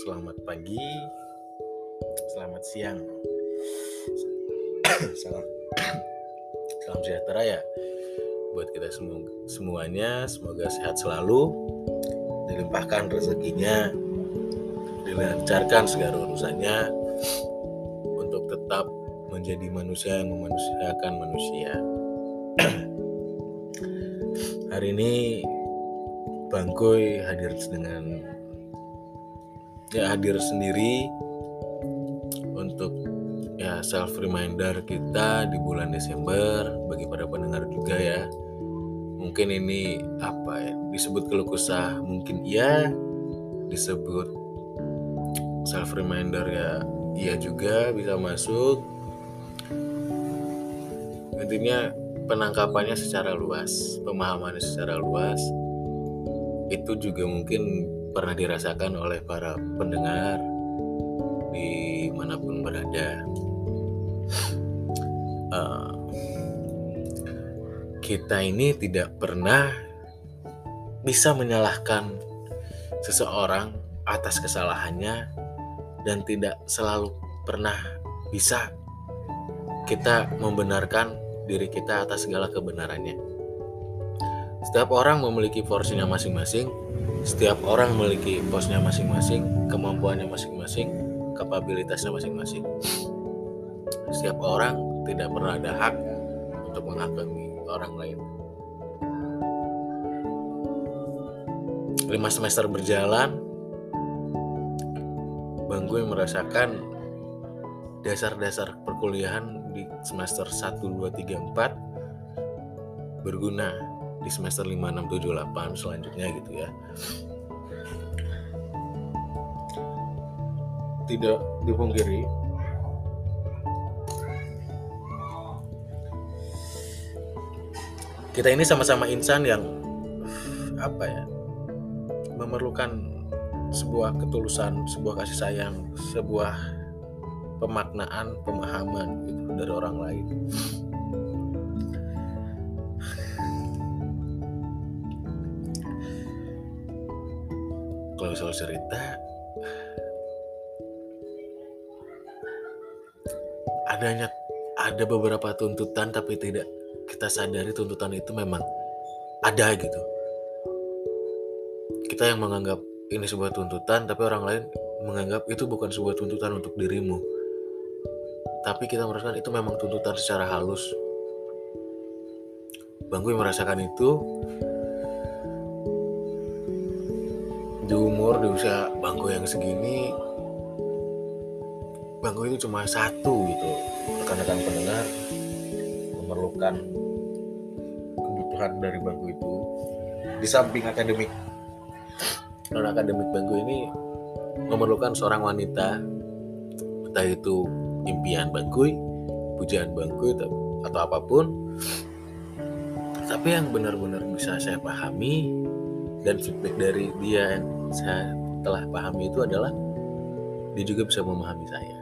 selamat pagi, selamat siang, salam, salam sejahtera ya buat kita semua semuanya. Semoga sehat selalu, dilimpahkan rezekinya, dilancarkan segala urusannya. Untuk tetap menjadi manusia yang memanusiakan manusia. Hari ini Bangkoy hadir dengan ya hadir sendiri untuk ya self reminder kita di bulan Desember bagi para pendengar juga ya. Mungkin ini apa ya disebut keluh kesah mungkin iya disebut self reminder ya iya juga bisa masuk intinya penangkapannya secara luas pemahamannya secara luas itu juga mungkin pernah dirasakan oleh para pendengar di mana pun berada. Uh, kita ini tidak pernah bisa menyalahkan seseorang atas kesalahannya dan tidak selalu pernah bisa kita membenarkan diri kita atas segala kebenarannya. Setiap orang memiliki porsinya masing-masing. Setiap orang memiliki posnya masing-masing, kemampuannya masing-masing, kapabilitasnya masing-masing. Setiap orang tidak pernah ada hak untuk menghakimi orang lain. Lima semester berjalan, Bang gue merasakan dasar-dasar perkuliahan di semester 1, 2, 3, 4 berguna di semester 5, 6, 7, 8 selanjutnya gitu ya tidak dipungkiri kita ini sama-sama insan yang apa ya memerlukan sebuah ketulusan, sebuah kasih sayang, sebuah pemaknaan, pemahaman gitu dari orang lain. Kalau soal cerita adanya ada beberapa tuntutan tapi tidak kita sadari tuntutan itu memang ada gitu. Kita yang menganggap ini sebuah tuntutan tapi orang lain menganggap itu bukan sebuah tuntutan untuk dirimu. Tapi kita merasakan itu memang tuntutan secara halus. Bangku merasakan itu umur di usia bangku yang segini bangku itu cuma satu gitu. Rekan-rekan pendengar memerlukan kebutuhan dari bangku itu di samping akademik. Non akademik bangku ini memerlukan seorang wanita entah itu impian bangku pujian bangku atau apa pun. Tapi yang benar-benar bisa saya pahami dan feedback dari dia yang saya telah pahami itu adalah dia juga bisa memahami saya.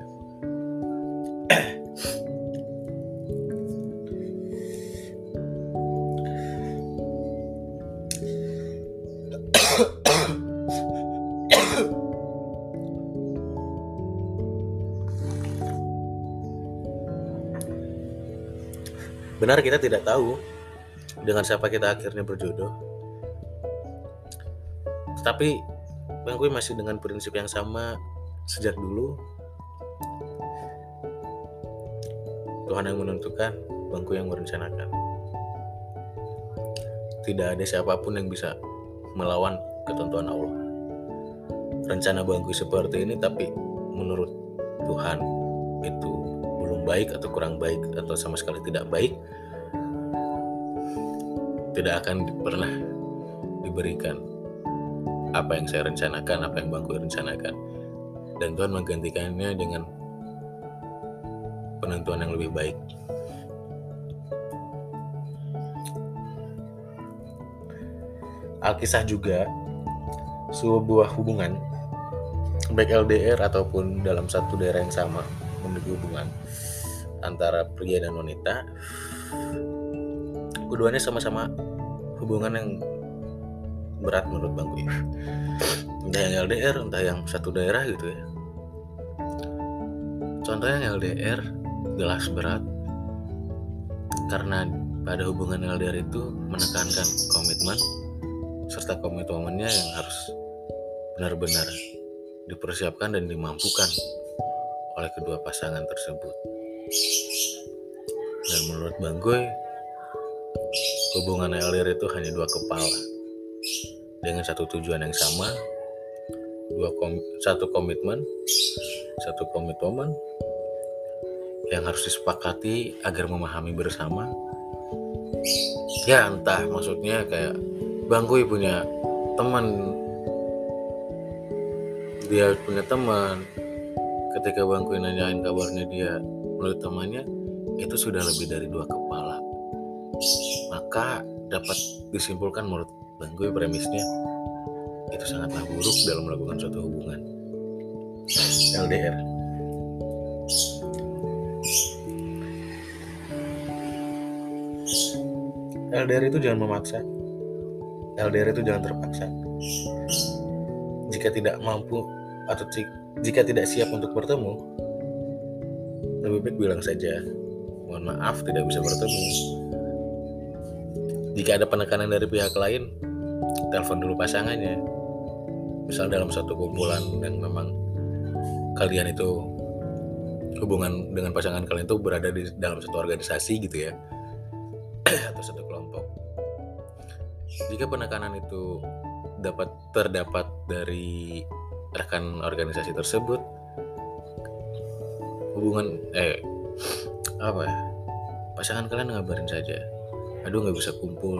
Benar kita tidak tahu dengan siapa kita akhirnya berjodoh. Tapi Bang gue masih dengan prinsip yang sama sejak dulu. Tuhan yang menentukan, bangku yang merencanakan. Tidak ada siapa pun yang bisa melawan ketentuan Allah. Rencana bangku seperti ini tapi menurut Tuhan itu belum baik atau kurang baik atau sama sekali tidak baik tidak akan pernah diberikan apa yang saya rencanakan, apa yang bangku rencanakan. Dan Tuhan menggantikannya dengan penentuan yang lebih baik. Alkisah juga sebuah hubungan baik LDR ataupun dalam satu daerah yang sama memiliki hubungan antara pria dan wanita keduanya sama-sama hubungan yang berat menurut Bang Kuy entah yang LDR entah yang satu daerah gitu ya. Contohnya yang LDR jelas berat. Karena pada hubungan LDR itu menekankan komitmen serta komitmennya yang harus benar-benar dipersiapkan dan dimampukan oleh kedua pasangan tersebut. Dan menurut Bang Goy, hubungan LDR itu hanya dua kepala dengan satu tujuan yang sama, dua kom satu komitmen, satu komitmen yang harus disepakati agar memahami bersama. Ya entah maksudnya kayak Bang Goy punya teman. Dia punya teman. Ketika Bang Kui nanyain kabarnya dia menurut temannya itu sudah lebih dari dua kepala. Maka dapat disimpulkan menurut Bang Kui premisnya itu sangatlah buruk dalam melakukan suatu hubungan. LDR LDR itu jangan memaksa. LDR itu jangan terpaksa. Jika tidak mampu atau jika tidak siap untuk bertemu, lebih baik bilang saja, mohon maaf tidak bisa bertemu. Jika ada penekanan dari pihak lain, telepon dulu pasangannya. Misal dalam satu kumpulan yang memang kalian itu hubungan dengan pasangan kalian itu berada di dalam satu organisasi gitu ya atau satu kelompok. Jika penekanan itu dapat terdapat dari rekan organisasi tersebut hubungan eh apa ya pasangan kalian ngabarin saja aduh nggak bisa kumpul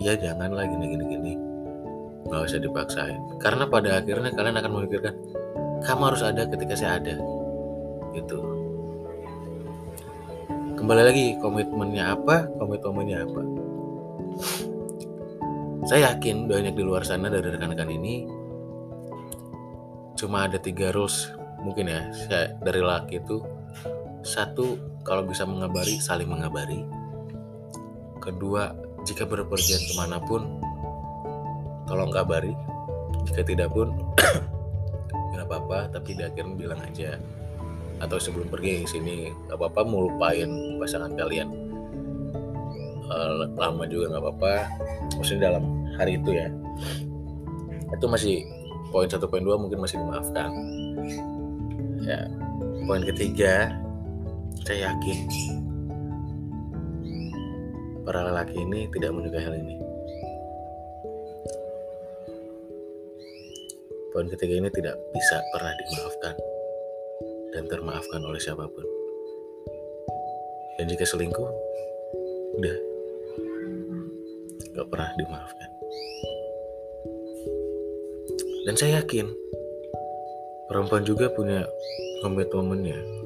iya jangan lagi gini gini gini. Nggak usah dipaksain. Karena pada akhirnya kalian akan memikirkan kamu harus ada ketika saya ada. Gitu. Kembali lagi komitmennya apa komitmennya apa? Saya yakin banyak di luar sana dari rekan-rekan ini cuma ada tiga rules mungkin ya saya dari laki itu. Satu kalau bisa mengabari saling mengabari. Kedua jika berpergian ke mana pun tolong kabari jika tidak pun tidak apa-apa tapi di akhirnya bilang aja. Atau sebelum pergi ke sini nggak apa-apa mau lupain pasangan kalian. Uh, lama juga nggak apa-apa. Maksudnya dalam hari itu ya. Itu masih poin satu poin dua mungkin masih dimaafkan. Ya poin ketiga saya yakin para lelaki ini tidak menyukai hal ini. Poin ketiga ini tidak bisa pernah dimaafkan dan termaafkan oleh siapa pun. Dan jika selingkuh udah gak pernah dimaafkan. Dan saya yakin perempuan juga punya komitmennya.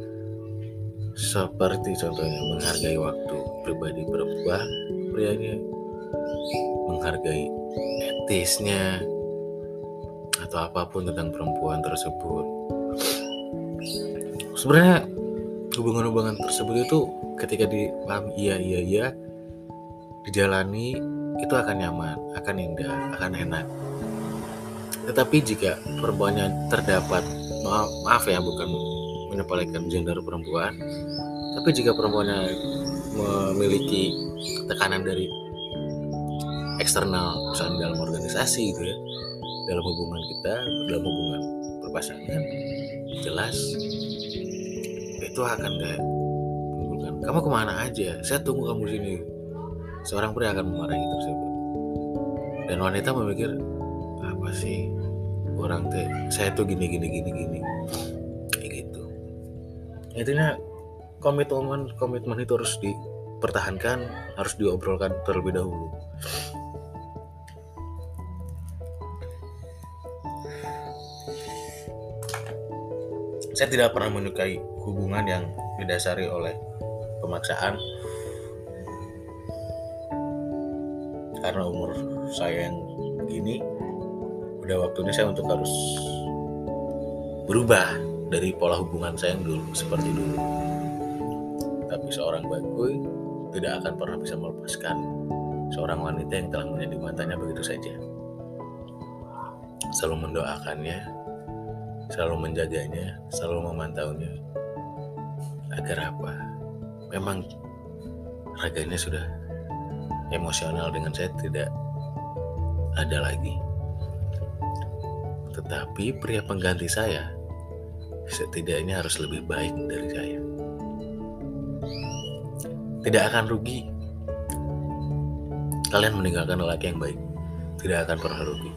Seperti contohnya menghargai waktu pribadi perempuan, prianya menghargai etisnya atau apa pun tentang perempuan tersebut. Sebenarnya hubungan-hubungan tersebut itu ketika dipahami iya iya iya dijalani itu akan nyaman, akan indah, akan enak. Tetapi jika perempuannya terdapat maaf, maaf ya bukan menyepelekan gender perempuan, tapi jika perempuannya memiliki tekanan dari eksternal misalnya dalam organisasi gitu ya dalam hubungan kita dalam hubungan berpasangan jelas itu akan kayak menimbulkan kamu ke mana aja? Saya tunggu kamu sini. Seorang pria akan memarahi tersebut. Dan wanita memikir apa sih orang teh? Saya tuh gini gini gini gini intinya komitmen komitmen itu harus dipertahankan harus diobrolkan terlebih dahulu. Saya tidak pernah menyukai hubungan yang didasari oleh pemaksaan. Karena umur saya yang begini udah waktunya saya untuk harus berubah dari pola hubungan saya yang dulu seperti dulu. Tapi seorang baguy tidak akan pernah bisa melepaskan seorang wanita yang telah menjadi matanya begitu saja. selalu mendoakannya, selalu menjaganya, selalu memantaunya. Agar apa? Memang raganya sudah emosional dengan saya tidak ada lagi. Tetapi pria pengganti saya setidaknya harus lebih baik dari saya. Tidak akan rugi. Kalian meninggalkan lelaki yang baik. Tidak akan pernah rugi.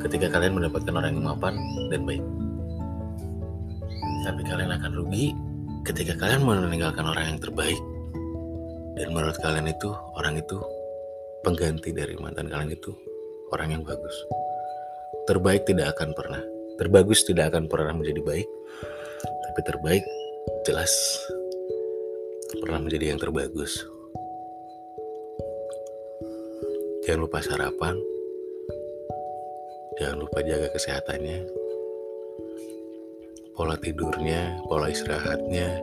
Ketika kalian mendapatkan orang yang mapan dan baik. Tapi kalian akan rugi ketika kalian meninggalkan orang yang terbaik. Dan menurut kalian itu, orang itu pengganti dari mantan kalian itu orang yang bagus terbaik tidak akan pernah terbagus tidak akan pernah menjadi baik. Tapi terbaik jelas pernah menjadi yang terbagus. Jangan lupa sarapan. Jangan lupa jaga kesehatannya. Pola tidurnya pola istirahatnya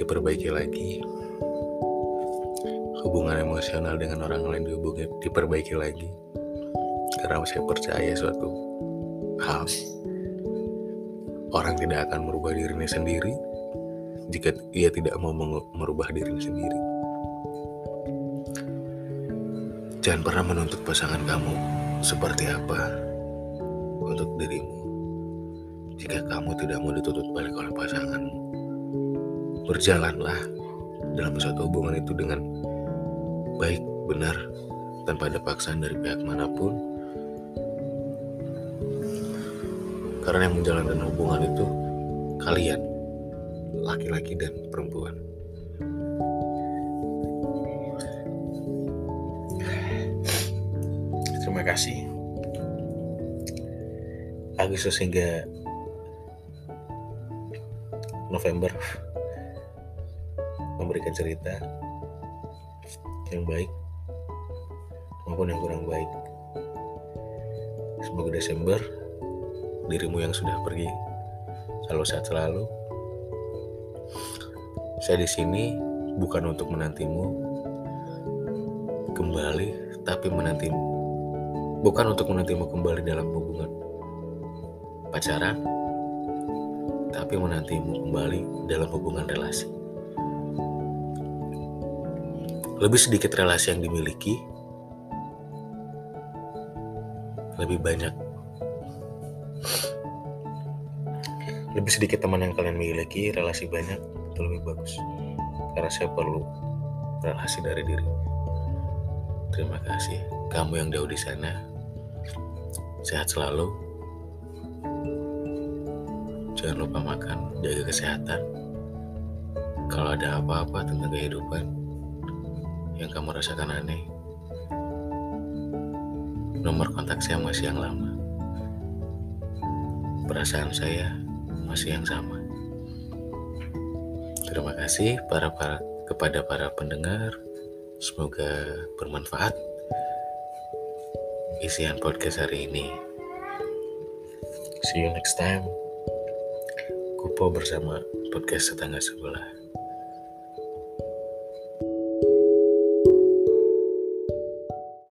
diperbaiki lagi. Hubungan emosional dengan orang lain diperbaiki lagi. Karena saya percaya suatu hal orang tidak akan merubah dirinya sendiri jika ia tidak mau merubah dirinya sendiri. Jangan pernah menuntut pasangan kamu seperti apa untuk dirimu. Jika kamu tidak mau dituntut balik oleh pasanganmu, berjalanlah dalam suatu hubungan itu dengan baik, benar, tanpa ada paksaan dari pihak mana pun Karena yang menjalankan hubungan itu kalian, laki-laki dan perempuan. Terima kasih. Agustus hingga November memberikan cerita yang baik maupun yang kurang baik. Semoga Desember dirimu yang sudah pergi. Selalu sehat selalu. Saya di sini bukan untuk menantimu kembali, tapi menantimu. Bukan untuk menantimu kembali dalam hubungan pacaran, tapi menantimu kembali dalam hubungan relasi. Lebih sedikit relasi yang dimiliki, lebih banyak lebih sedikit teman yang kalian miliki, relasi banyak, itu lebih bagus. Karena saya perlu relasi dari diri. Terima kasih. Kamu yang jauh di sana, sehat selalu. Jangan lupa makan, jaga kesehatan. Kalau ada apa-apa tentang kehidupan yang kamu rasakan aneh, nomor kontak saya masih yang lama. Perasaan saya masih yang sama. Terima kasih para, para kepada para pendengar. Semoga bermanfaat isian podcast hari ini. See you next time. Kupo bersama podcast tetangga sebelah.